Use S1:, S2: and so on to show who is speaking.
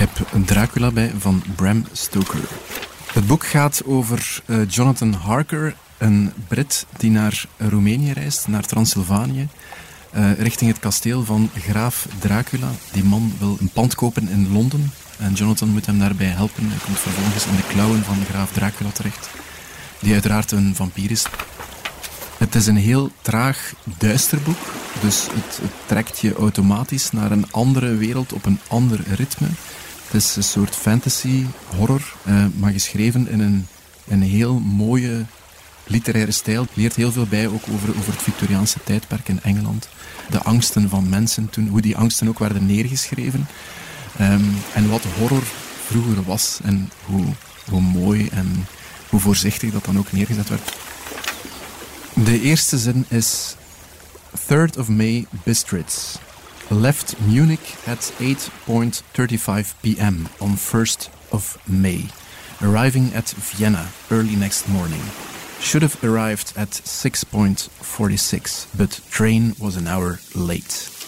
S1: heb Dracula bij van Bram Stoker. Het boek gaat over uh, Jonathan Harker, een Brit die naar Roemenië reist, naar Transylvanië, uh, richting het kasteel van graaf Dracula. Die man wil een pand kopen in Londen en Jonathan moet hem daarbij helpen. Hij komt vervolgens in de klauwen van graaf Dracula terecht, die uiteraard een vampier is. Het is een heel traag, duister boek. Dus het, trekt je automatisch naar een andere wereld op een ander ritme. Het is een soort fantasy horror, eh, maar geschreven in een, een heel mooie literaire stijl. Het leert heel veel bij ook over, over het Victoriaanse tijdperk in Engeland. De angsten van mensen toen, hoe die angsten ook werden neergeschreven. Ehm, en wat horror vroeger was en hoe, hoe mooi en hoe voorzichtig dat dan ook neergezet werd. De eerste zin is 3rd of May Bistritz. Left Munich at 8.35 p.m. on 1st of May. Arriving at Vienna early next morning. Should have arrived at 6.46, but train was an hour late.